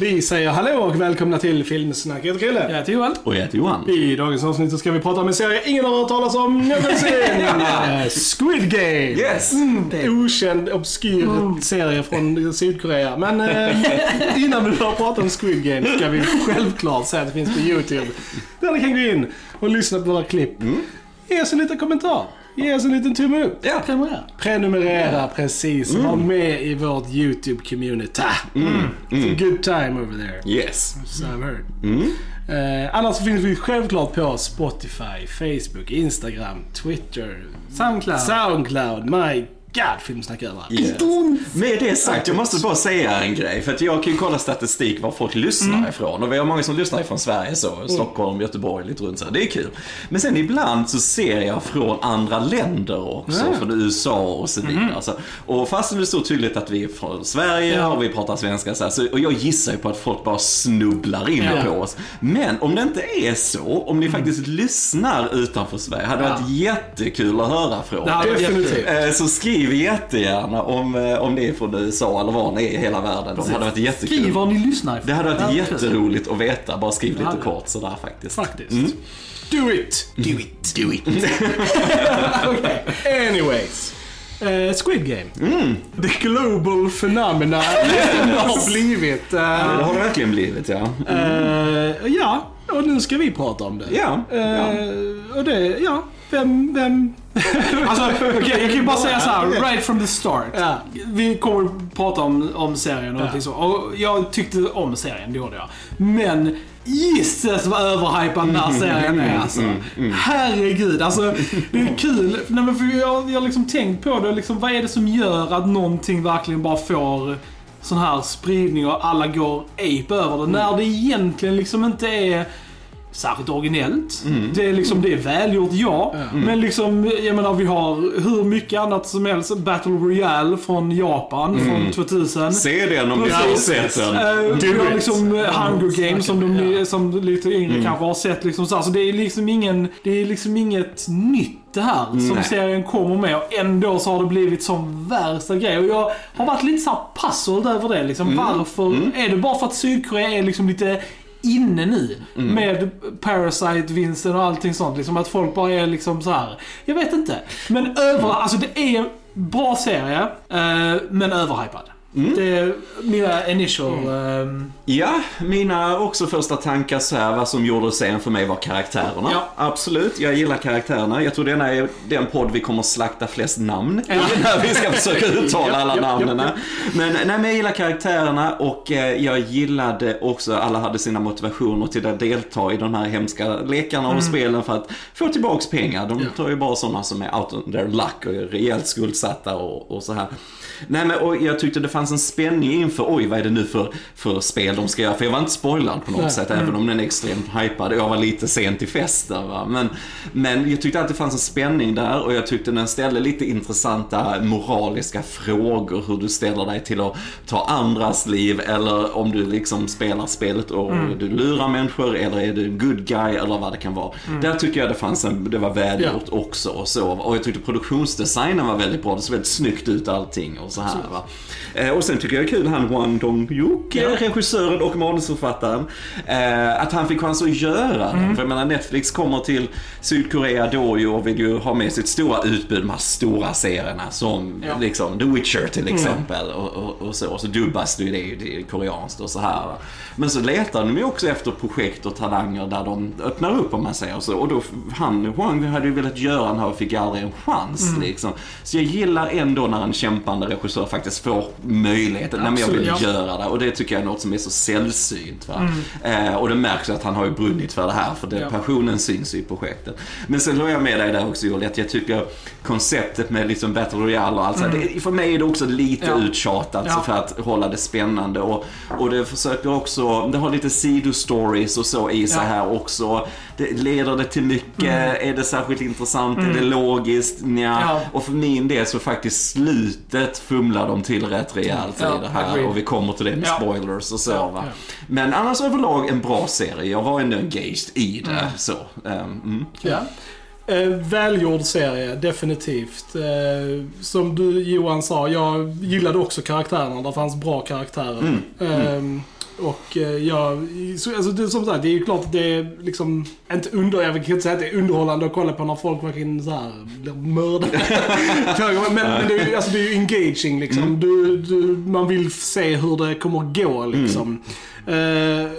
Vi säger hallå och välkomna till Filmsnack. Jag heter Chrille. Jag heter Johan. Och jag heter Johan. I dagens avsnitt så ska vi prata om en serie ingen har hört talas om någonsin. Squid Game. Yes! Okänd, obskyr serie från Sydkorea. Men eh, innan vi börjar prata om Squid Game ska vi självklart säga att det finns på YouTube. Där ni kan gå in och lyssna på våra klipp. Ge oss en liten kommentar. Ge oss en liten tumme upp. Ja. Prenumerera. Prenumerera precis. Var med i vårt YouTube-community. It's a good time over there. Yes. So I've heard. Eh, annars finns vi självklart på Spotify, Facebook, Instagram, Twitter, Soundcloud. Soundcloud. My God, filmsnack överallt. Yes. Med det sagt, jag måste bara säga en grej. För att jag kan ju kolla statistik var folk lyssnar ifrån. Och vi har många som lyssnar ifrån Sverige så. Stockholm, Göteborg, lite runt så. här. Det är kul. Men sen ibland så ser jag från andra länder också. Ja. Från USA och så vidare. Alltså, och fast det är så tydligt att vi är från Sverige Ja. och vi pratar svenska så, här, så Och jag gissar ju på att folk bara snubblar in Ja. på oss. Men om det inte är så, om ni faktiskt lyssnar utanför Sverige, hade det Ja. varit jättekul att höra från. Varit Definitivt. Eh, Så skriv jättegärna om, eh, om det är från USA eller var ni är i hela världen. Det hade varit jättekul. Skriv var ni lyssnar. Det hade varit Ja, jätteroligt att veta. Bara skriv Ja, lite kort sådär faktiskt. Faktiskt. Mm. Do it! Do it, do it. Okay. Anyways. Eh, Squid Game. Mm. The global phenomena har blivit. eh, Det har det verkligen blivit ja. eh, ja, och nu ska vi prata om det. Ja, ja. Och det, ja, vem, vem... Alltså, okej, jag kan ju bara säga så här, right from the start. Ja. Vi kommer prata om, om serien och Ja. så. Och jag tyckte om serien, det gjorde jag. Men Gisses vad överhypad den här serien är alltså. Herregud, alltså det är kul. Nej, men för jag jag har liksom tänkt på det, liksom, vad är det som gör att någonting verkligen bara får sån här spridning och alla går ape över det. När det egentligen liksom inte är särskilt originellt. Det är liksom, det är välgjort, ja. Men liksom, jag menar vi har hur mycket annat som helst. Battle Royale från Japan från 2000. Se den om ni har sett den. Eh, vi har liksom eh, Hunger Games som, de, Ja. som lite yngre kanske har sett. Liksom så, så det är liksom ingen, det är liksom inget nytt det här som Nej. serien kommer med. Och ändå så har det blivit som värsta grej. Och jag har varit lite så här puzzled över det. Liksom. Varför? Är det bara för att Sydkorea är liksom lite inne nu med Parasite-vinsten och allting sånt. Liksom att folk bara är liksom så här. Jag vet inte. Men över, alltså det är en bra serie, eh, men överhypad. Det är mina initial... ehm, Ja, mina också första tankar så här, vad som gjorde serien för mig var karaktärerna. Ja. Absolut, jag gillar karaktärerna. Jag tror denna är den podd vi kommer slakta flest namn Ja. när vi ska försöka uttala alla namnen. Men, nej, men jag gillar karaktärerna och eh, jag gillade också, alla hade sina motivationer till att delta i de här hemska lekarna och spelen för att få tillbaks pengar. De tar ju bara sådana som är out on their luck och är rejält skuldsatta och, och så här. Nej men och jag tyckte det fanns en spänning inför, oj vad är det nu för, för spel de ska göra? För jag var inte spoilad på något Nej. sätt, även om den är extremt hypad. Jag var lite sent i festen va. Men, men jag tyckte att det fanns en spänning där och jag tyckte den ställde lite intressanta moraliska frågor. Hur du ställer dig till att ta andras liv eller om du liksom spelar spelet och du lurar människor eller är du en good guy eller vad det kan vara. Där tycker jag det fanns en, det var välgjort också och så. Och jag tyckte produktionsdesignen var väldigt bra. Det såg väldigt snyggt ut allting och så här va. Eh, Och sen tycker jag det är kul han Hwan Dong-Hyuk, Ja. regissören och manusförfattaren, eh, att han fick chans att göra det. För jag menar Netflix kommer till Sydkorea då ju och vill ju ha med sitt stora utbud, de här stora serierna som Ja. liksom The Witcher till exempel och, och, och så. Och så dubbas det ju det, det är koreanskt och så här. va. Men så letar de ju också efter projekt och talanger där de öppnar upp om man säger så. Och då, han, Hwang hade ju velat göra den här och fick aldrig en chans liksom. Så jag gillar ändå när en kämpande regissör faktiskt får möjligheten. Nej men jag vill Absolut, göra det. Och det tycker jag är något som är så sällsynt. Va? Eh, och det märks att han har ju brunnit för det här. För det, Ja. passionen syns i projektet. Men sen håller jag med dig där också Joel, att jag tycker konceptet med liksom Battle Royale och allt här, det, För mig är det också lite Ja. uttjatat Ja. för att hålla det spännande. Och, och det försöker också, det har lite sidostories och så i sig Ja. här också. Det, leder det till mycket? Är det särskilt intressant? Är det logiskt? Nja. Ja. Och för min del så faktiskt slutet fumlar de till rätt rejält Ja, i det här. agreed. Och vi kommer till det med spoilers och så Ja. Men annars överlag en bra serie. Jag var ändå engaged i det. Mm. Så. ehm, mm. Eh, välgjord serie, definitivt. Eh, som du Johan sa, jag gillade också karaktärerna. Det fanns bra karaktärer. Mm. Eh, och eh, jag, så, alltså det, som sagt, det är ju klart att det är liksom, inte under, jag kan inte säga att det är underhållande att kolla på när folk verkligen så här blir mördade. men men det, är, ju- alltså, det är ju engaging liksom. Du, du, man vill se hur det kommer gå liksom. Eh,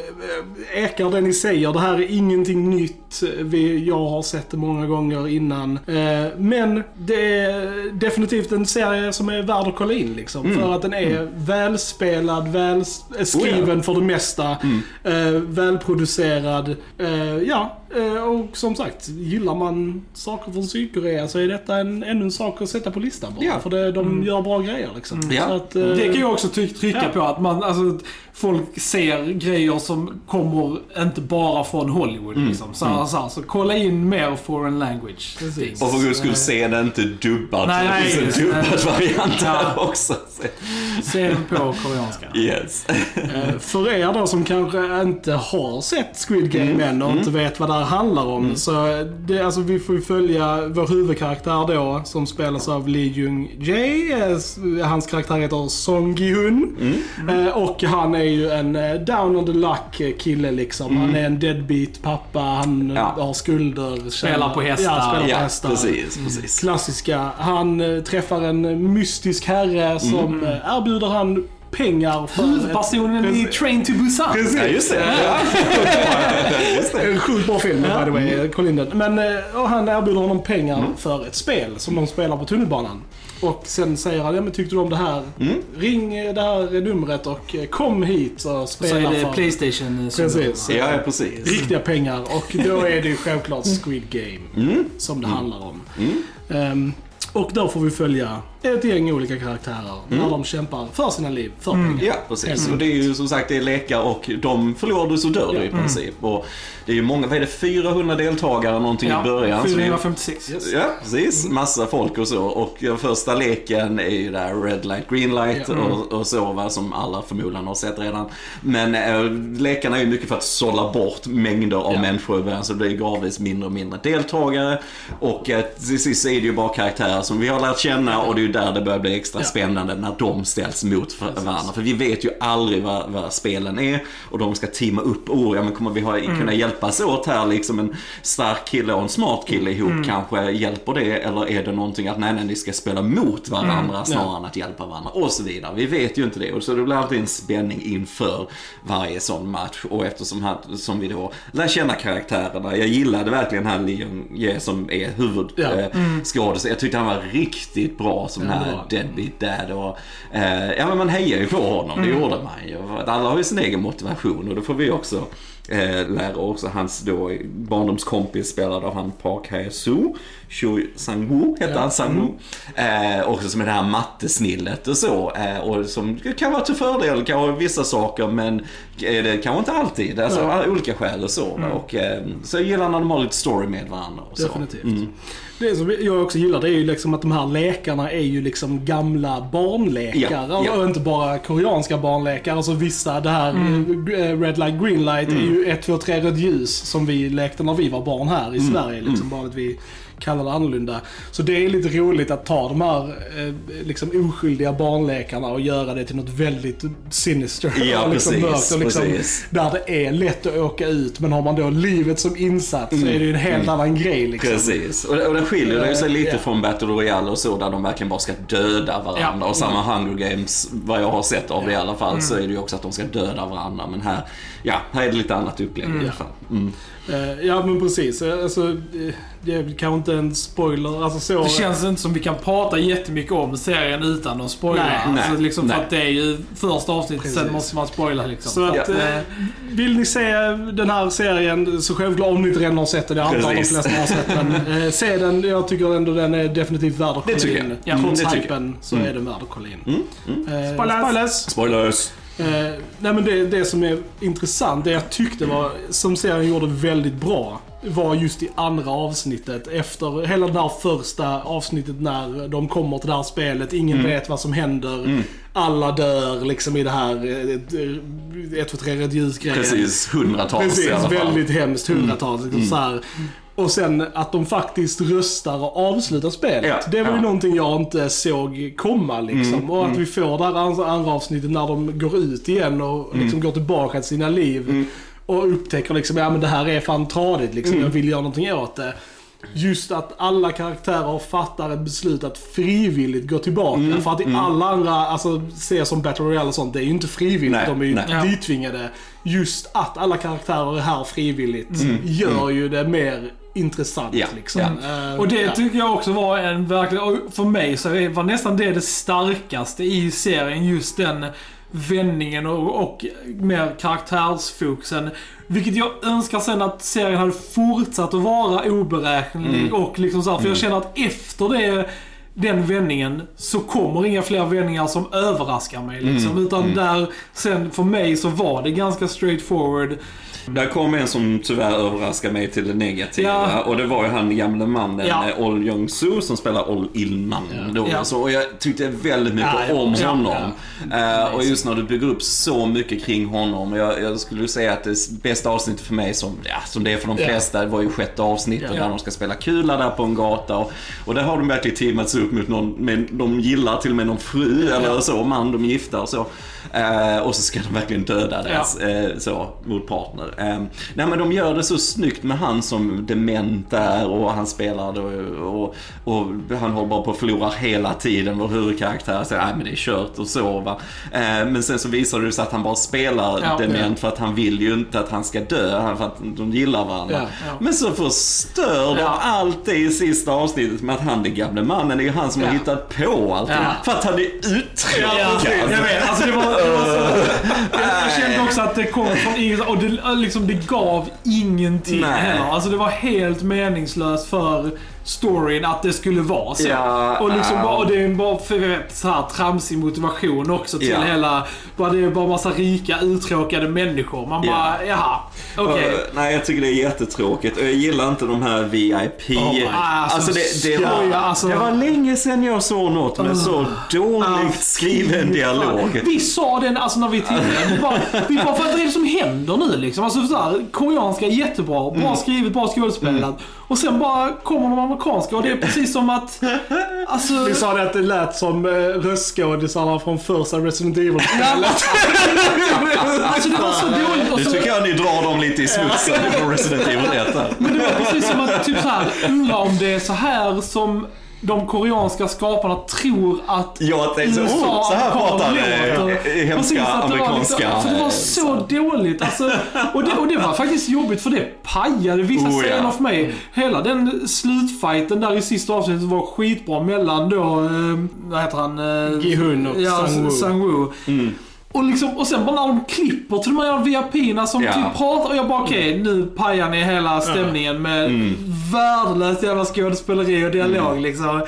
ekar det ni säger, det här är ingenting nytt. Vi, jag har sett det många gånger innan. Eh, men det är definitivt en serie som är värd att kolla in liksom. För att den är välspelad, välskriven för det mesta. Eh, välproducerad. Eh, ja, eh, och som sagt, gillar man saker från Sydkorea så är detta en, ännu en sak att sätta på listan bara. Ja. För det, de gör bra grejer liksom. Ja. Att, eh, Det kan jag också trycka Ja. på att man, alltså, folk ser grejer som kommer inte bara från Hollywood liksom. Så, här, så, så kolla in mer foreign language. things. Och för guds skull, Eh, se den inte dubbad. Nej, det finns en dubbad variant Ja. här också. Se den på koreanska. Yes. Eh, För er då som kanske inte har sett Squid Game än och inte vet vad det här handlar om. Så det, alltså, vi får ju följa vår huvudkaraktär då som spelas av Lee Jung Jae. Eh, Hans karaktär heter Song Gi-Hun. Eh, Och han är ju en eh, down on the luck eh, kille liksom. Han är en deadbeat pappa, han Ja. har skulder. Spelar på hästar. Ja, spelar på Ja, hästar. precis, precis. Klassiska. Han eh, träffar en mystisk herre som eh, erbjuder han pengar för... ett- Huvudpersonen i Train to Busan. Precis. Ja, just det. Ja. just det. En sjukt bra film by the way, kolla in den. Men och han erbjuder honom pengar för ett spel som de spelar på tunnelbanan. Och sen säger han, ja men tyckte du om det här? Ring eh, det här numret och eh, kom hit och Så är spela det för Playstation. som- Precis. Ja, ja, precis. riktiga pengar. Och då är det ju självklart Squid Game som det handlar om. Ehm, och då får vi följa ett gäng olika karaktärer när de kämpar för sina liv, för pengar. Ja, precis. Och det är ju som sagt det är lekar och de förlorar du så dör du i princip. Och det är ju många, vad är det, 400 deltagare någonting i början. så det är- 456. Ja, precis. Massa folk och så. Och den första leken är ju där Red Light, Green Light Ja. och, och så, va, som alla förmodligen har sett redan. Men äh, lekarna är ju mycket för att sålla bort mängder av Ja. människor i början, så det blir gradvis mindre och mindre deltagare. Och äh, till sist är det ju bara karaktärer som vi har lärt känna och det är ju där det börjar bli extra Ja. spännande när de ställs mot varandra. För vi vet ju aldrig vad, vad spelen är och de ska teama upp. Oh, ja, men kommer vi ha, kunna hjälpas åt här liksom en stark kille och en smart kille ihop kanske hjälper det eller är det någonting att nej, nej, ni ska spela mot varandra snarare än att hjälpa varandra och så vidare. Vi vet ju inte det och så det blir alltid en spänning inför varje sån match och eftersom han, som vi då lär känna karaktärerna. Jag gillade verkligen han Leon Ye som är Ja. huvudskådespelare. Jag tyckte han var riktigt bra som den här deadbeat dad och eh, ja men man hejar ju på honom, det gjorde man ju. Alla har ju sin egen motivation och då får vi också eh, lära också hans då barndomskompis spelad av han Park Hae-soo. Shu Sang-woo hette Ja. han, Sang-woo. Eh, också som är det här mattesnillet och så. Eh, och som kan vara till fördel kanske vissa saker men eh, det kanske inte alltid. Alltså Ja. olika skäl och så. Och, eh, så jag gillar när de har lite story med varandra och så. Definitivt. Mm. Det som jag också gillar det är ju liksom att de här lekarna är ju liksom gamla barnlekar. Ja, ja. Och inte bara koreanska barnlekar. Alltså vissa, det här eh, Red Light Green Light är ju 1, 2, 3 rött ljus som vi lekte när vi var barn här i Sverige. Liksom, bara att vi kallar det annorlunda. Så det är lite roligt att ta de här eh, liksom oskyldiga barnlekarna och göra det till något väldigt sinister. Ja, och liksom precis, och liksom, precis. Där det är lätt att åka ut men har man då livet som insats så är det ju en helt annan grej liksom. Precis, och, och det skiljer det sig lite Ja. från Battle Royale och så där de verkligen bara ska döda varandra. Ja. Och samma Hunger Games, vad jag har sett av det i alla fall, så är det ju också att de ska döda varandra. Men här, ja, här är det lite annat upplägg i alla fall. Mm. Eh, Ja men precis. Eh, Alltså, eh, det är kanske inte en spoiler. Alltså så. Det känns inte som vi kan prata jättemycket om serien utan att spoila. Nej, alltså, nej, liksom för nej. att det är ju första avsnittet, Precis. sen måste man spoila liksom. Så att, Ja. vill ni se den här serien så självklart om ni inte redan har sett den. Jag antar att de flesta har sett den. Eh, se den. Jag tycker ändå den är definitivt värd att kolla in. Ja, Trots tycker hypen så är den värd att kolla in. Eh, Spoilers. spoilers. Spoilers! Eh, nej men det, det som är intressant, det jag tyckte var, som serien gjorde väldigt bra, var just i andra avsnittet. Efter hela det där första avsnittet när de kommer till det här spelet, ingen vet vad som händer. Alla dör liksom i det här eh, ett, två, tre rött ljus grejen. Precis, hundratals i Precis, alla fall. väldigt hemskt. Hundratals. Liksom, så här. Och sen att de faktiskt röstar och avslutar spelet. Ja, det var ju ja. någonting jag inte såg komma liksom. och att vi får det här andra, andra avsnittet när de går ut igen och liksom går tillbaka till sina liv. Och upptäcker liksom, ja men det här är fan tradigt liksom. Jag vill göra någonting åt det. Just att alla karaktärer fattar ett beslut att frivilligt gå tillbaka. För att i alla andra, alltså ser som Battle Royale och sånt, det är ju inte frivilligt. Nej, de är ju nej. Ja. dittvingade. Just att alla karaktärer är här frivilligt gör ju det mer intressant Ja, liksom. ja. Eh, Och det ja. tycker jag också var en verkligen, och för mig så var nästan det det starkaste i serien. Just den vändningen och, och mer karaktärsfokusen. Vilket jag önskar sen att serien hade fortsatt att vara oberäknelig och liksom så här, för jag känner att efter det den vändningen så kommer inga fler vändningar som överraskar mig liksom. Utan där, sen för mig så var det ganska straight forward. Där kom en som tyvärr överraskade mig till det negativa. Ja. Och det var ju han gamle mannen Ja. ja. Ol Jong-Soo som spelar Ol Ilman. Då, Ja. Så, och jag tyckte väldigt mycket om honom. Eh, och just när du bygger upp så mycket kring honom. Jag, jag skulle säga att det bästa avsnittet för mig, som, som det är för de flesta, var ju sjätte avsnittet där de ska spela kula där på en gata. Och, och där har de verkligen teamats upp mot någon, med, de gillar till och med någon fru eller så, man, de är gifta och så. Eh, och så ska de verkligen döda deras eh, så, motpartner. Eh, nej men de gör det så snyggt med han som dement där och han spelar då, och, och han håller bara på att förlora hela tiden, vår huvudkaraktär säger nej men det är kört och så va. Eh, men sen så visar det sig att han bara spelar Ja, dement för att han vill ju inte att han ska dö, för att de gillar varandra. Ja, ja. Men så förstör de Ja. allt det i sista avsnittet med att han, den gamle mannen, är ju han som Ja. har hittat på allt. Ja. För att han är uttråkad. jag vet. Alltså det var, det var så, jag, kände också att det kom från ingenstans och det, liksom, det gav ingenting Nej. heller. Alltså det var helt meningslöst för storyn att det skulle vara så. Ja, och, liksom ja. bara, och det är bara för vet, så här, tramsig motivation också till Ja. hela... Bara, det är bara massa rika, uttråkade människor. Man Ja. bara, jaha, okej. Uh, nej, jag tycker det är jättetråkigt. Och jag gillar inte de här VIP... Oh my- alltså, det, det, var, skoja, alltså. det var länge sedan jag såg något med så dåligt skriven dialog. Vi sa den alltså när vi tittade. Vi bara, vi bara vad är det som händer nu liksom? Alltså så här, koreanska är jättebra, bra skrivet, bra skådespelat. Och sen bara kommer de amerikanska och det är precis som att... Alltså... Vi sa det att det lät som eh, röstskådisarna från första Resident Evil-spelet. Alltså det var så dåligt. Och Nu så, tycker jag ni drar dem lite i smutsen från Resident Evil 1 här. men det var precis som att typ så här, undra om det är så här som de koreanska skaparna tror att Jag tänkte, oh, så här pratar eh, eh, Precis, hemska att det var amerikanska... Liksom, för det var så dåligt. Alltså, och, det, och det var faktiskt jobbigt för det pajade vissa Oh, ja. scener för mig. Hela den slutfighten där i sista avsnittet var skitbra mellan då, eh, vad heter han? Eh, Gi-hun och ja, Sang-woo. Sang-woo. Och, liksom, och sen bara när de klipper till de här VIP-erna som Ja. typ pratar och jag bara okej, nu pajar ni hela stämningen med Mm. värdelöst jävla skådespeleri och dialog liksom.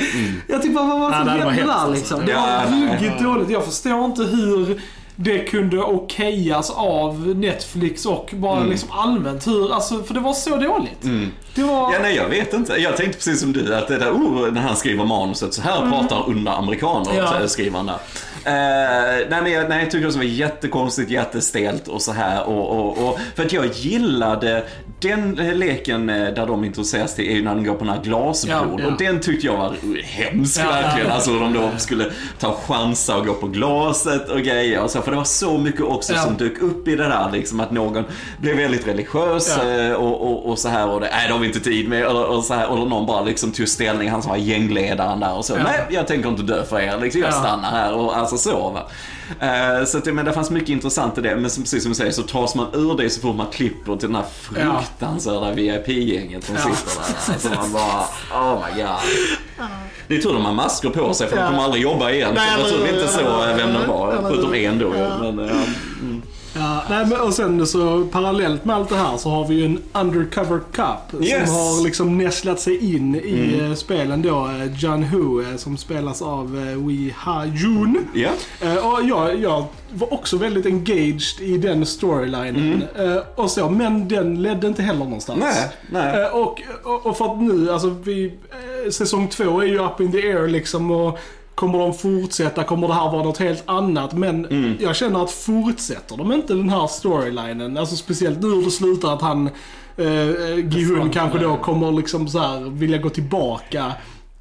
Jag typ bara, vad var det som hände där liksom? Det Ja, var ruggigt dåligt. Jag förstår inte hur det kunde okejas av Netflix och bara liksom allmänt hur, alltså för det var så dåligt. Det var... Ja, nej, jag vet inte. Jag tänkte precis som du, att det där, oh, när han skriver manuset, så här pratar under amerikaner, Ja. skriver han där. Eh, nej, men jag, nej, jag tycker det var jättekonstigt, jättestelt och så här. Och, och, och, för att jag gillade den eh, leken eh, där de introduceras till, är ju när de går på den här glasbron. Ja, ja. Och den tyckte jag var hemsk Ja, verkligen. Alltså de då skulle ta chanser och gå på glaset och grejer. Och så, för det var så mycket också som dök upp i det där, liksom att någon blev väldigt religiös eh, och, och, och så här och det, nej det har vi inte tid med. Och, och, så här, och någon bara liksom tog ställning, han som var gängledaren där och så. Nej, jag tänker inte dö för er, liksom, jag Ja. stannar här och alltså så va. Eh, så att, men det fanns mycket intressant i det, men som, precis som du säger så tas man ur det så får man klipper till den här fruktansvärda VIP-gänget som Ja. sitter där. Alltså man bara, oh my god. Det är tur de har masker på sig för de kommer aldrig jobba igen. Nej, så jag tror eller- inte så eh, vem de var, förutom en då. Ja. Men, eh, Ja, nej, men, och sen så parallellt med allt det här så har vi ju en undercover cop Yes. som har liksom nästlat sig in i eh, spelen då. eh, John Hu eh, som spelas av Wee Ha Jun. Eh, och jag, jag var också väldigt engaged i den storylinen. Eh, och så, men den ledde inte heller någonstans. Nej, nej. Och, och, och för att nu, alltså vi, säsong två är ju up in the air liksom och Kommer de fortsätta? Kommer det här vara något helt annat? Men Mm. jag känner att fortsätter de inte den här storylinen, alltså speciellt nu hur det slutar att han, eh, Gihun kanske då kommer liksom så här vilja gå tillbaka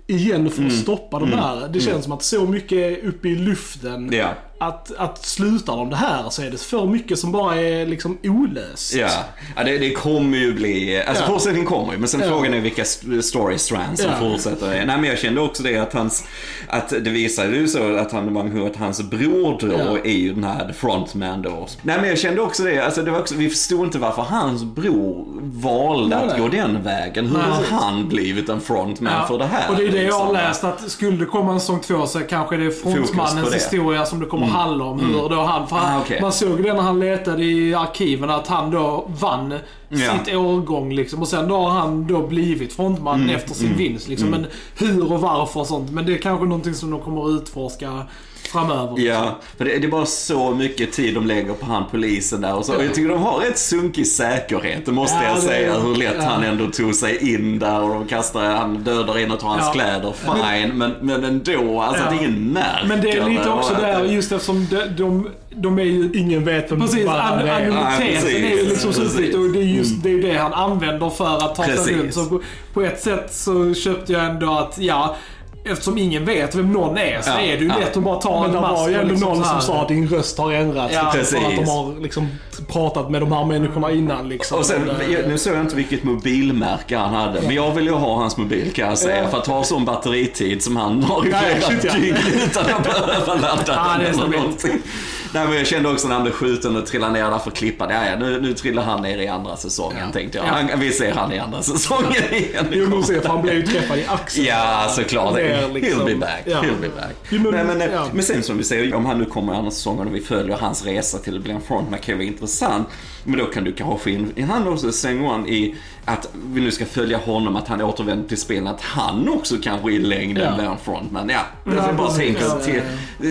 igen för att Mm. stoppa de här. Det känns som att så mycket är uppe i luften. Ja. Att, att slutar de det här så är det för mycket som bara är liksom olöst. Ja, ja det, det kommer ju bli, alltså Ja. fortsättning kommer ju, men sen Ja. frågan är vilka st- story strands som Ja. fortsätter. Nej men jag kände också det att hans, att det visade ju så att han, man hör att hans bror då Ja. är ju den här frontman då. Nej men jag kände också det, alltså det var också, vi förstod inte varför hans bror valde Nej, att nej. gå den vägen. Hur har han blivit en frontman Ja, för det här? Och det är det jag har liksom? läst att skulle det komma en säsong två så kanske det är frontmannens det. historia som det kommer handla om. Hur då han, för han, Ah, okej. Man såg det när han letade i arkiven att han då vann Ja. sitt årgång liksom. Och sen då har han då blivit frontman Mm, efter sin vinst liksom. Men hur och varför och sånt. Men det är kanske någonting som de kommer att utforska framöver. Ja, för det, det är bara så mycket tid de lägger på han polisen där och så. Och jag tycker de har rätt sunkig säkerhet, det måste Ja, jag det- säga. Hur lätt ja. han ändå tog sig in där och de kastar, han dödar in och tar hans Ja. kläder. Fine, men, men ändå, alltså Ja. att ingen märker Men det är lite också där just eftersom de, de, de är ju Ingen vet vem Precis, an- det är. Anonymiteten precis, är ju liksom så precis. viktigt och det är just det, är ju det han använder för att ta Precis. sig runt. Så på, på ett sätt så köpte jag ändå att, ja, eftersom ingen vet vem någon är så Ja, är det ju ja. lätt att bara ta Men en det mask var ju ändå liksom någon som sa att din röst har ändrats. Ja, liksom, för att precis. de har liksom pratat med de här människorna innan liksom. Och sen, det- jag- nu såg jag inte vilket mobilmärke han hade, men jag vill ju ha hans mobil kan jag säga. Ja. För att ha sån batteritid som han har i flera dygn utan att behöva ladda det den eller någonting. Nej, men jag kände också när han blev skjuten och trillade ner där för klippa. Ja, ja, nu, nu trillar han ner i andra säsongen tänkte jag. Han, vi ser han i andra säsongen igen. Jo, men se, han blev ju träffad i axeln. Ja, såklart. Är He'll liksom- be back. ja. He'll be back. Jo, men- Nej, men, eh, ja. men sen som vi säger, om han nu kommer i andra säsongen och vi följer hans resa till att bli en frontman kan ju vara intressant. Men då kan du kanske få in han också säsong one i att vi nu ska följa honom, att han återvänder till spelen, att han också kanske i längden Ja. blir en frontman. Ja, Ja, jag bara tänker Ja, till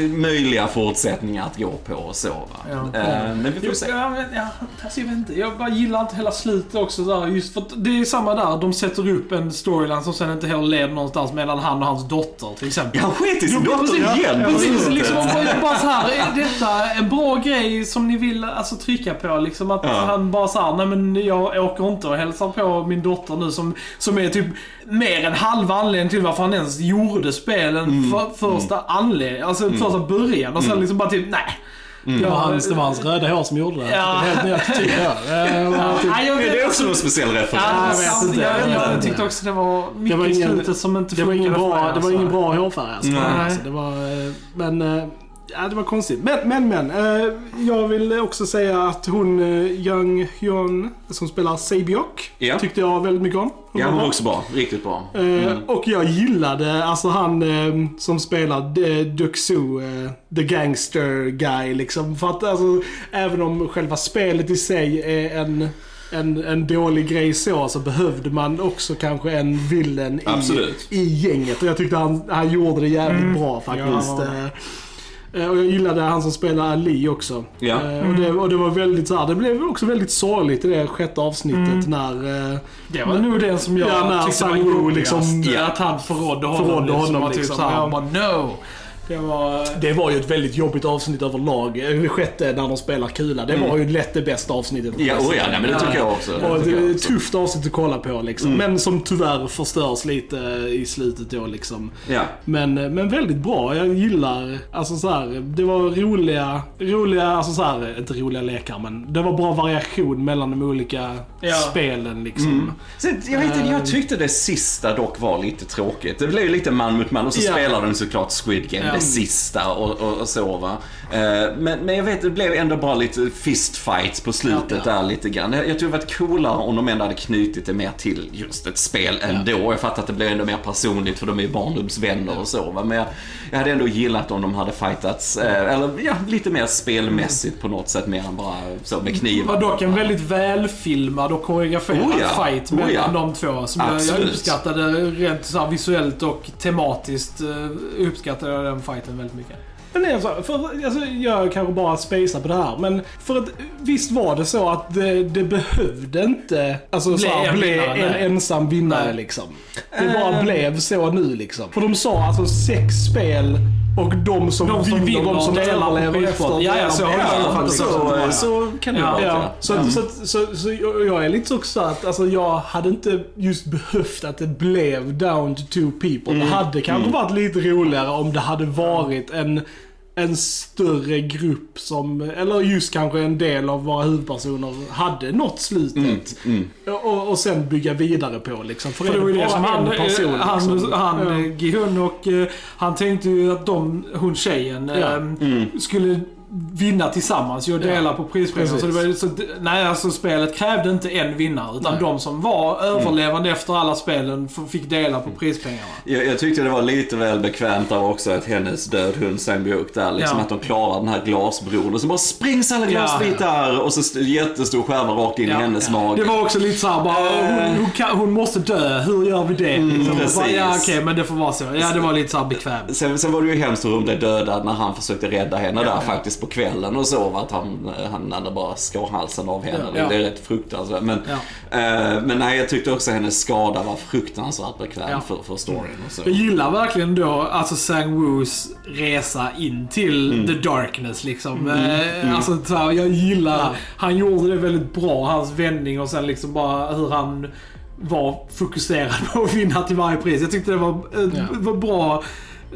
eh, möjliga fortsättningar att gå på och så. Ja. Eh, Men vi får Jo, se. Ja, men, ja, alltså jag vet inte. Jag bara gillar inte hela slutet också där. Just för det är samma där. De sätter upp en storyline som sen inte heller leder någonstans mellan han och hans dotter till exempel. Ja, han sket i sin Jo, dotter precis. igen på Precis, liksom, bara, så här, är detta en bra grej som ni vill alltså, trycka på? Liksom att Ja. han bara så här, nej men jag åker inte och hälsar på min dotter nu som, som är typ mer än halva anledningen till varför han ens gjorde spelen Mm. för, första anledningen, alltså första början och sen liksom bara typ, nej. Mm. Det var, Jag- hans, det var hans röda hår som gjorde det. Ja. Det är helt ny attityd. Eh, och typ- Är det alltså, också någon speciell referens? Ja, jag vet jag, inte. jag, tyckte också det var mycket Det var i ingen- slutet som inte Det var ingen bra, det var alltså. ingen bra hårfärg alltså. Nej. alltså. Det var, eh, men, eh, ja det var konstigt. Men, men, men. eh, Jag vill också säga att hon, eh, Young Hyun, som spelar Sabiok, Ja. tyckte jag väldigt mycket om. Ja, hon var också bra. Riktigt bra. Eh, Och jag gillade alltså han eh, som spelar eh, Duxu, eh, the gangster guy liksom. För att alltså, även om själva spelet i sig är en, en, en dålig grej så, så behövde man också kanske en villain i, Absolut. i gänget. Och jag tyckte han, han gjorde det jävligt bra faktiskt. Eh, Och jag gillade han som spelar Ali också. Ja. Eh, Och, det, och det var väldigt så här, det blev också väldigt sorgligt i det sjätte avsnittet när... eh, Det var nog den som jag Ja, när tyckte var Sang-Woo jobbigast. liksom- Ja, Att han förrådde honom. Förrådde liksom, honom, typ liksom, såhär, ja. han bara no. Det var... Det var ju ett väldigt jobbigt avsnitt överlag. Eh, Det sjätte när de spelar kula. Det var ju lätt det bästa avsnittet. Ja, oh ja, nej, men det tycker jag också. Det tycker det jag också. tufft avsnitt att kolla på liksom. Men som tyvärr förstörs lite i slutet då liksom. Ja. Men, men väldigt bra. Jag gillar, alltså så här, det var roliga, roliga, alltså så här, inte roliga lekar men det var bra variation mellan de olika Ja. spelen liksom. Sen, jag, vet, inte, jag tyckte det sista dock var lite tråkigt. Det blev ju lite man mot man och så Ja. spelade de såklart Squid Game, Ja. Det sista och, och, och så va. Eh, Men, men jag vet, det blev ändå bara lite fistfights på slutet Ja. där lite grann. Jag, jag tror det varit coolare om de ändå hade knutit det mer till just ett spel ändå. Jag fattar att det blev ändå mer personligt för de är ju barndomsvänner och så va. Men jag, jag hade ändå gillat om de hade fightats, eh, eller ja, lite mer spelmässigt på något sätt mer än bara så med Det knivar. var dock en väldigt välfilmad och koreograferad Oh ja. fight Oh mellan ja. de två. Som jag, jag Absolut. uppskattade rent så visuellt och tematiskt. eh, Uppskattade jag den fighten väldigt mycket. Men det är så, här, för, alltså, jag kanske bara spejsar på det här, men för att visst var det så att det, det behövde inte alltså, Bli så här, en bli vinnare, en nej. ensam vinnare Nej. liksom. Det bara blev så nu liksom. För de sa alltså sex spel och de som, De som vinner, de som överlever efter. Ja, ja, så Ja, kan det vara. Ja, så, så, så, så, jag- är lite också att alltså, jag hade inte just behövt att det blev down to two people. Mm. Det hade kanske varit lite roligare om det hade varit en, en större grupp som, eller just kanske en del av våra huvudpersoner hade nått slutet. Mm, Och, och sen bygga vidare på liksom. För, För det var ju det som han, en person, eh, han, liksom. han Ja. eh, Gihun och eh, han tänkte ju att de, hon tjejen, Ja. eh, skulle vinna tillsammans ju och dela på prispengarna. Så det var, så, nej, alltså spelet krävde inte en vinnare. Utan Nej. de som var överlevande efter alla spelen fick dela på prispengarna. Jag, jag tyckte det var lite väl bekvämt där också att hennes död hund Sang-Byuk där, liksom Ja. att de klarar den här glasbron och så bara sprängs alla glasbitar och så st- jättestor skärva rakt in i hennes mage. Det var också lite såhär bara, hon, hon, kan, hon måste dö, hur gör vi det? Liksom. Mm, precis. Bara, ja okej, men det får vara så. Ja, det var lite såhär bekvämt. Sen, sen var det ju hemskt hur hon blev dödad när han försökte rädda henne där faktiskt på kvällen och så. Att han, han hade bara skar halsen av henne. Ja. Det är rätt fruktansvärt. Men, Ja. eh, men nej, jag tyckte också hennes skada var fruktansvärt bekväm Ja. för, för storyn och så. Jag gillar verkligen då alltså Sang Woos resa in till Mm. the darkness liksom. Eh, Alltså så här, jag gillar, han gjorde det väldigt bra, hans vändning och sen liksom bara hur han var fokuserad på att vinna till varje pris. Jag tyckte det var, eh, Ja. var bra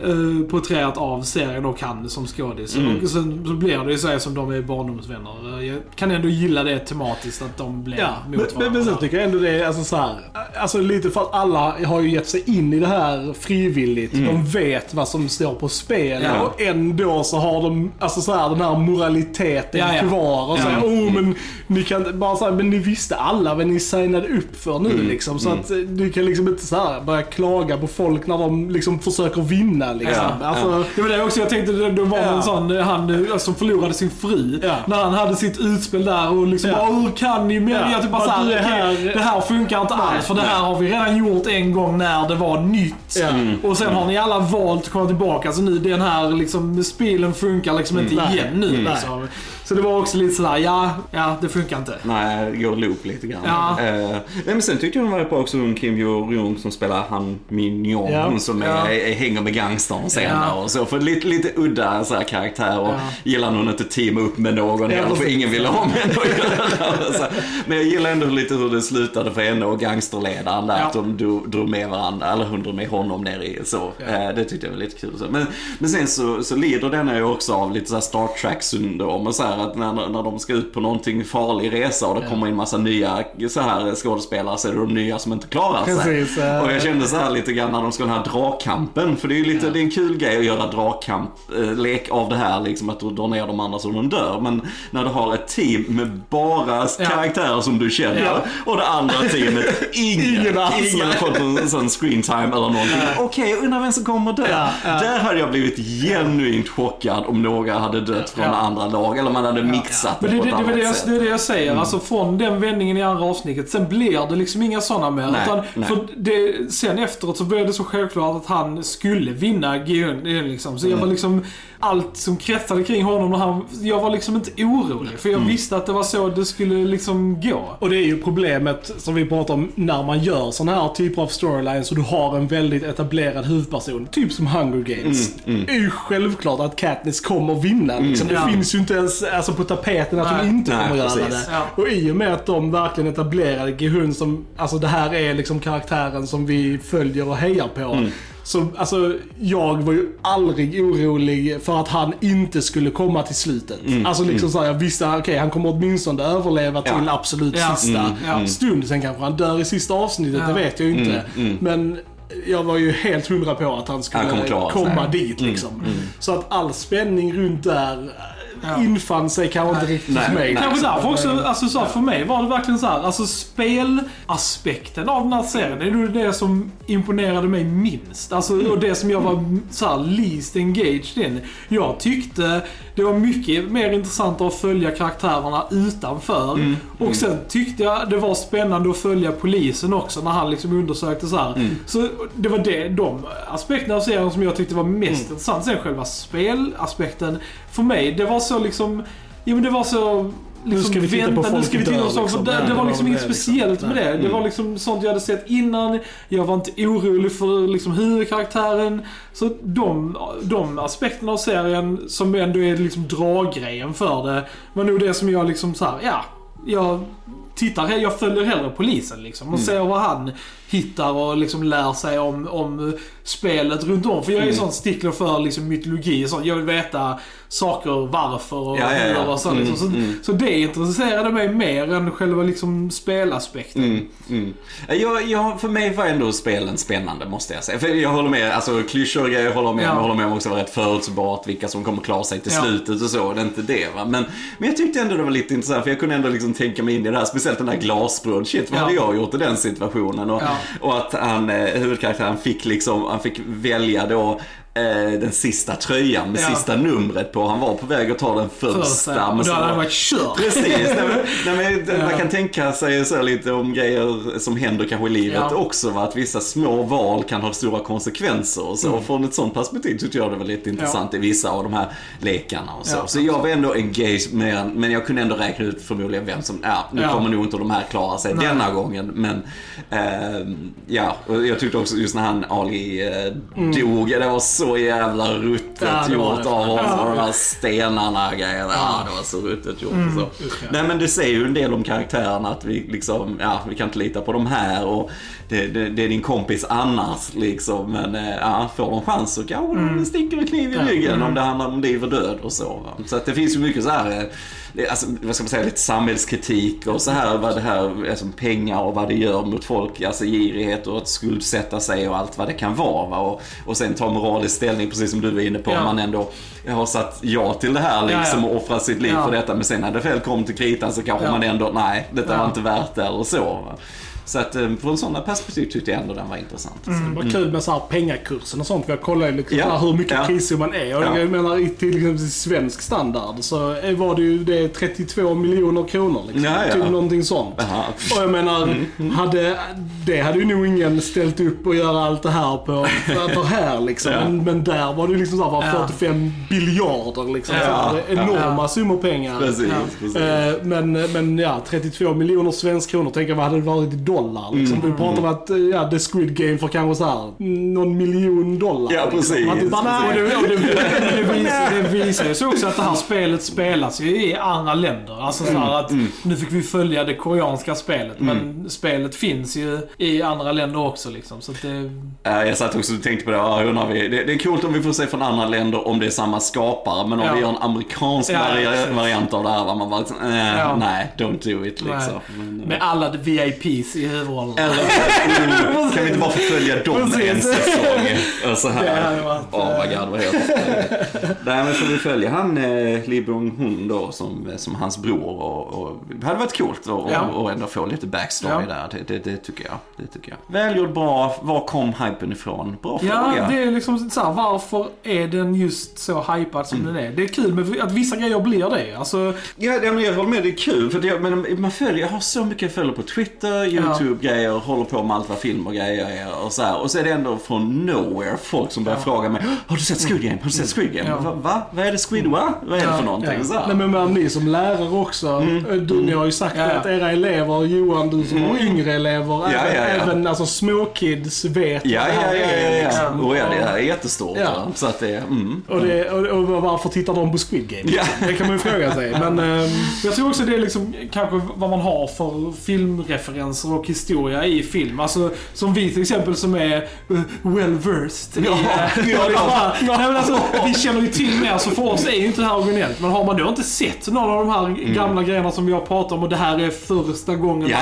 eh, porträtterat av serien och han som skådis. Mm. Och sen så blir det ju så som de är barndomsvänner. Jag kan ändå gilla det tematiskt att de blir Ja, men, mot men, men sen tycker jag ändå det är alltså så här, alltså lite för att alla har ju gett sig in i det här frivilligt. De vet vad som står på spel Ja. och ändå så har de alltså så här, den här moraliteten Ja, ja. kvar. Och Ja. säger, oh men ni kan bara så här, men ni visste alla vad ni signade upp för nu liksom. Så att eh, du kan liksom inte så här börja klaga på folk när de liksom försöker vinna liksom. Ja, Alltså, Det var det också jag tänkte, det, det var Ja. en sån, eh, han eh, som förlorade sin fru. Ja. När han hade sitt utspel där och liksom Ja. hur kan ni? Men Ja. jag typ bara såhär, okej, här- det här funkar inte alls. För det här har vi redan gjort en gång när det var nytt. Ja. Mm. Och sen har ni alla valt att komma tillbaka. Så nu den här liksom, spelen funkar liksom inte Nej. igen nu. Mm. Liksom. Så det var också lite sådär, ja, ja det funkar inte. Nej, det går loop lite grann. Ja. Eh, nej, men sen tyckte jag hon var rätt bra också, hon Kim Jo-Jung som spelar han Min Jong, Ja. som är, Ja. är, hänger med gangstern senare Ja. och så. För lite, lite udda så här, karaktär och Ja. gillar hon inte teama upp med någon Ja, heller för ingen ville ha med henne att göra. Men jag gillar ändå lite hur det slutade för henne och gangsterledaren där, att de drog, drog med varandra, eller hon drog med honom ner i så. Eh, det tyckte jag var lite kul. Så. Men, men sen så, så lider denna ju också av lite så här Star Trek-syndrom och så här att när, när de ska ut på någonting farlig resa och det kommer in massa nya så här skådespelare så är det de nya som inte klarar sig. Precis. Och jag kände så här lite grann när de ska ha den här dragkampen, för det är ju lite, det är en kul grej att göra dragkamp, eh, lek av det här liksom att du drar ner de andra så de dör. Men när du har ett team med bara karaktärer som du känner och det andra teamet, ingen, Ingen ingen har fått en screen time eller någonting. Okej, jag undrar vem som kommer dö. Där hade jag blivit genuint chockad om några hade dött från Ja. andra lag eller man hade mixat Men det, på det, ett det, det, annat det, sätt. det är det jag säger. Alltså från den vändningen i andra avsnittet, sen blir det liksom inga sådana mer. Nej, utan nej. För det, sen efteråt så blev det så självklart att han skulle vinna GUN. Liksom. Så jag Mm. var liksom, allt som kretsade kring honom, och han, jag var liksom inte orolig. För jag Mm. visste att det var så det skulle liksom gå. Och det är ju problemet som vi pratar om när man gör sådana här typer av storylines och du har en väldigt etablerad huvudperson. Typ som Hunger Games. Mm, Det är ju självklart att Katniss kommer vinna. Liksom. Det Ja. finns ju inte ens alltså, på tapeten att Nej. hon inte Nej, kommer göra precis. det. Ja. Och i och med att de verkligen etablerade Gehun som, alltså det här är liksom karaktären som vi följer och hejar på. Mm. Så alltså, jag var ju aldrig orolig för att han inte skulle komma till slutet. Mm. Alltså liksom så här, jag visste, okej han kommer åtminstone överleva till Ja. absolut Ja. sista Mm, ja. stund. Sen kanske han dör i sista avsnittet, Ja. det vet jag ju inte. Men jag var ju helt hundra på att han skulle Han komma dit liksom. Så att all spänning runt där Ja. infann sig kanske inte riktigt Nej, mig. Kanske därför också, alltså så här, för mig var det verkligen så här, alltså spelaspekten av den här serien, det är nog det som imponerade mig minst. Alltså, och det som jag var så här, least engaged in. Jag tyckte det var mycket mer intressant att följa karaktärerna utanför. Och sen tyckte jag det var spännande att följa polisen också när han liksom undersökte så här. Så det var det, de aspekterna av serien som jag tyckte var mest intressant. Sen själva spelaspekten, för mig, det var så liksom, jo men det var så liksom, ska vi titta på vänta, nu folk ska vi titta på saker. liksom. Det, det var liksom inget speciellt med det. Det var liksom sånt jag hade sett innan. Jag var inte orolig för liksom huvudkaraktären. Så de, de aspekterna av serien som ändå är liksom draggrejen för det var nog det som jag liksom så här, ja. Jag tittar, jag följer hellre polisen liksom och ser vad han hittar och liksom lär sig om, om spelet runt om. För jag är ju sån stickler för liksom mytologi och sånt. Jag vill veta saker, varför och Ja, ja, ja. och så, liksom. så, Mm, mm. så det intresserade mig mer än själva liksom spelaspekten. Mm, mm. Jag, jag, för mig var ändå spelen spännande måste jag säga. För jag håller med, alltså klyschor och grejer håller med. Ja. Jag håller med om också var rätt förutsägbart vilka som kommer klara sig till slutet och så. Det är inte det va. Men, men jag tyckte ändå det var lite intressant för jag kunde ändå liksom tänka mig in i det här. Speciellt den där glasbröd. Shit, vad hade jag gjort i den situationen? Och och att han, eh, huvudkaraktären fick liksom, han fick välja då den sista tröjan med Ja. sista numret på. Han var på väg att ta den första. Men då hade han varit kört. Precis, nej, men, Ja. man kan tänka sig så lite om grejer som händer kanske i livet Ja. också. Va? Att vissa små val kan ha stora konsekvenser och så. Mm. Och från ett sånt perspektiv tyckte jag det var lite intressant i vissa av de här lekarna och så. Så jag var ändå engaged med men jag kunde ändå räkna ut förmodligen vem som, ja, nu kommer nog inte de här klara sig Nej. denna gången. Men eh, ja, och jag tyckte också just när han Ali eh, dog, det var så jävla ruttet Mm. Ja, gjort av honom. Ja. De här stenarna och grejerna. Ja, det var så ruttet gjort. och så. Nej men det säger ju en del om karaktärerna att vi liksom, ja vi kan inte lita på de här och det, det, det är din kompis annars liksom. Men eh, ja, får de chans så kanske de sticker en kniv i ryggen om det handlar om liv och död och så. Så att det finns ju mycket så här, eh, alltså, vad ska man säga, lite samhällskritik och så här vad det här, alltså pengar och vad det gör mot folk, alltså girighet och att skuldsätta sig och allt vad det kan vara. Va? Och, och sen ta moralisk ställning precis som du var inne på, Ja. om man ändå har satt ja till det här liksom Ja, ja. och offrat sitt liv för detta. Men sen när det väl kom till kritan så kanske man ändå, nej, detta var inte värt det eller så. Va? Så att eh, från sådana perspektiv tyckte jag ändå den var intressant. Det var kul med så här pengakursen och sånt. för Jag kollade ju liksom Ja. hur mycket Ja. prissumman är. Och Ja. jag menar i till exempel svensk standard så var det ju det är 32 miljoner kronor. Liksom. Ja, ja. Typ någonting sånt. Jaha. Och jag menar, hade, det hade ju nog ingen ställt upp och göra allt det här på för, här liksom. Ja. Men, men där var det ju liksom så här, var Ja. 45 biljarder liksom. Ja. Så enorma Ja. summor pengar. Precis, Ja. precis. Eh, Men, men ja, 32 miljoner svensk kronor. Tänk vad hade det varit i dollar liksom. Mm. Vi pratar om att eh, ja, The Squid Game för kanske så här någon miljon dollar. Ja, liksom. precis. Att det, Och nej, det, och det, det, visar, det visar ju så också att det här spelet spelas ju i andra länder. Alltså så här att nu fick vi följa det koreanska spelet. Men spelet finns ju i andra länder också liksom. Så att det... Jag satt också och tänkte på det, ja, vi, det, det är coolt om vi får se från andra länder om det är samma skapare, men om Ja. vi gör en amerikansk Ja, vari- precis. variant av det här, man bara eh, Ja. nej, don't do it liksom. Men, Med alla VIPs i huvudrollen. Eller, kan vi inte bara förfölja dem en säsong? Så Det här. hade varit, Åh, oh my god, vad helt Nej, men får vi följa han eh, Lee Byung-hun då som, som hans bror och, och det hade varit coolt att Ja. och, och ändå få lite backstory Ja. där. Det, det, det tycker jag. Det tycker jag. Välgjord, bra. Var kom hypen ifrån? Bra Ja, fråga. det är liksom så här, varför är den just så hypad som den är? Det är kul med att vissa grejer blir det. Alltså, Ja, ja, jag håller med, det är kul. För det, men man följer, jag har så mycket jag följer på Twitter, YouTube-grejer, håller på med allt vad film och grejer är och så här. Och så är det ändå från nowhere folk som börjar fråga mig Har du sett Squid Game? Har du sett Squid Game? Ja. Va? va? Vad är det Squid va? Vad är det för någonting? Ja. Så här. Nej, men, men ni som lärare också. Du, ni har ju sagt Ja, ja. att era elever, Johan du som har yngre elever, Ja, även, ja, ja. även alltså, småkids vet Ja, vad det ja, här ja, är. ja, ja. liksom. Och ja, det här är jättestort. Ja. Så att det, mm. Och, det, och, och varför tittar de på Squid Game? Ja. Det kan man ju fråga sig. Men, ehm, jag tror också det är liksom kanske vad man har för filmreferenser och historia i film. Alltså som vi till exempel som är uh, well versed i... Ja, eh, ja, och ja. bara- Nej, men alltså, vi känner ju till mer så för oss är ju inte det här originellt. Men har man då inte sett någon av de här gamla grejerna som vi har pratat om och det här är första gången Ja,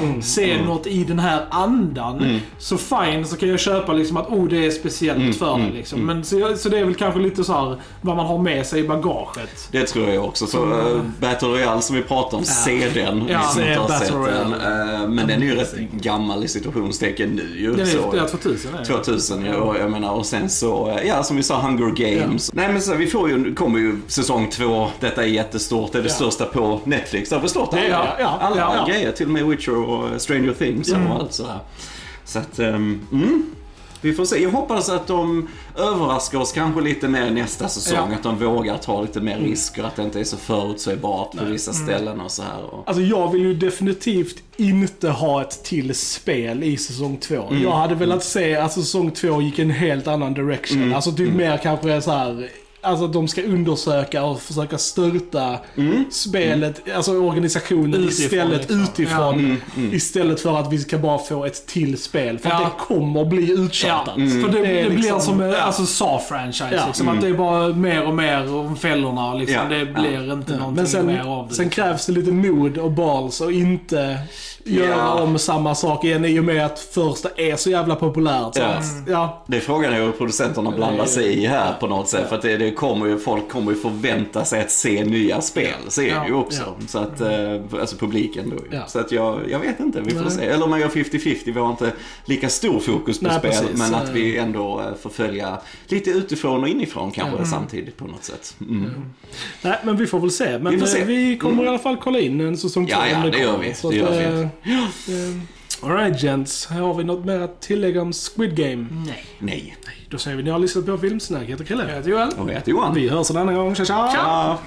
man får se något i den här andan. Så fine, så kan jag köpa liksom att oh det är speciellt för det liksom. Men så, så det är väl kanske lite så här vad man har med sig i bagaget. Det tror jag också. Så uh, Battle Royale som vi pratade om, se den. Ja, ni som se Battle. Royale. Eh, men den är ju rätt gammal i situationstecken nu ju. Den är, så. ja, 2000 är det. 2000 ja, och jag menar och sen så, ja som vi sa, Hunger Games. Nej men så, vi får ju, kommer ju säsong två, detta är jättestort, det är det Ja. största på Netflix. Jag har förstått alla, Ja, ja, alla ja, ja. grejer, till och med Witcher och Stranger Things och allt sådär. Så att, um, mm. Vi får se. Jag hoppas att de överraskar oss kanske lite mer nästa säsong. Ja. Att de vågar ta lite mer risker. Att det inte är så förutsägbart på vissa ställen och så här. Och... Alltså jag vill ju definitivt inte ha ett till spel i säsong två. Mm. Jag hade velat se att säsong två gick en helt annan direction. Mm. Alltså typ mer kanske så här. Alltså att de ska undersöka och försöka störta Mm. spelet, alltså organisationen Utifrån, istället liksom. utifrån. Mm. Istället för att vi ska bara få ett till spel. För Ja. att det kommer bli Ja, uttjatat. för det, Det det, är blir liksom- som ja. alltså, Saw-franchise. Ja. Liksom, Att det är bara mer och mer om fällorna. Liksom, Ja, Det blir inte Ja, någonting men sen, mer av det. sen krävs det lite mod och balls och inte göra Ja. om samma sak igen i och med att första är så jävla populärt. Så Ja. att, ja. Det är frågan hur producenterna blandar sig i här på något sätt. För att det, det kommer ju, folk kommer ju förvänta sig att se nya spel. Så är det ju Ja, också. Så att, eh, alltså publiken då. Ja. Så att jag, jag vet inte, vi får Nej. se. Eller om man gör 50-50, vi har inte lika stor fokus på Nej, spel. precis. Men att vi ändå eh, får följa lite utifrån och inifrån kanske samtidigt på något sätt. Mm. Nej, men vi får väl se. Men Vi se. eh, vi kommer i alla fall kolla in en säsong Ja, två ja, om det gör vi. Det gör vi. eh, Alright gents, har vi något mer att tillägga om Squid Game? Nej. Nej. Då säger vi ni har lyssnat på Filmsnack. Jag heter Chrille. Jag heter Joel. Och jag heter Johan. Vi hörs en annan gång. Tja tja! Ja.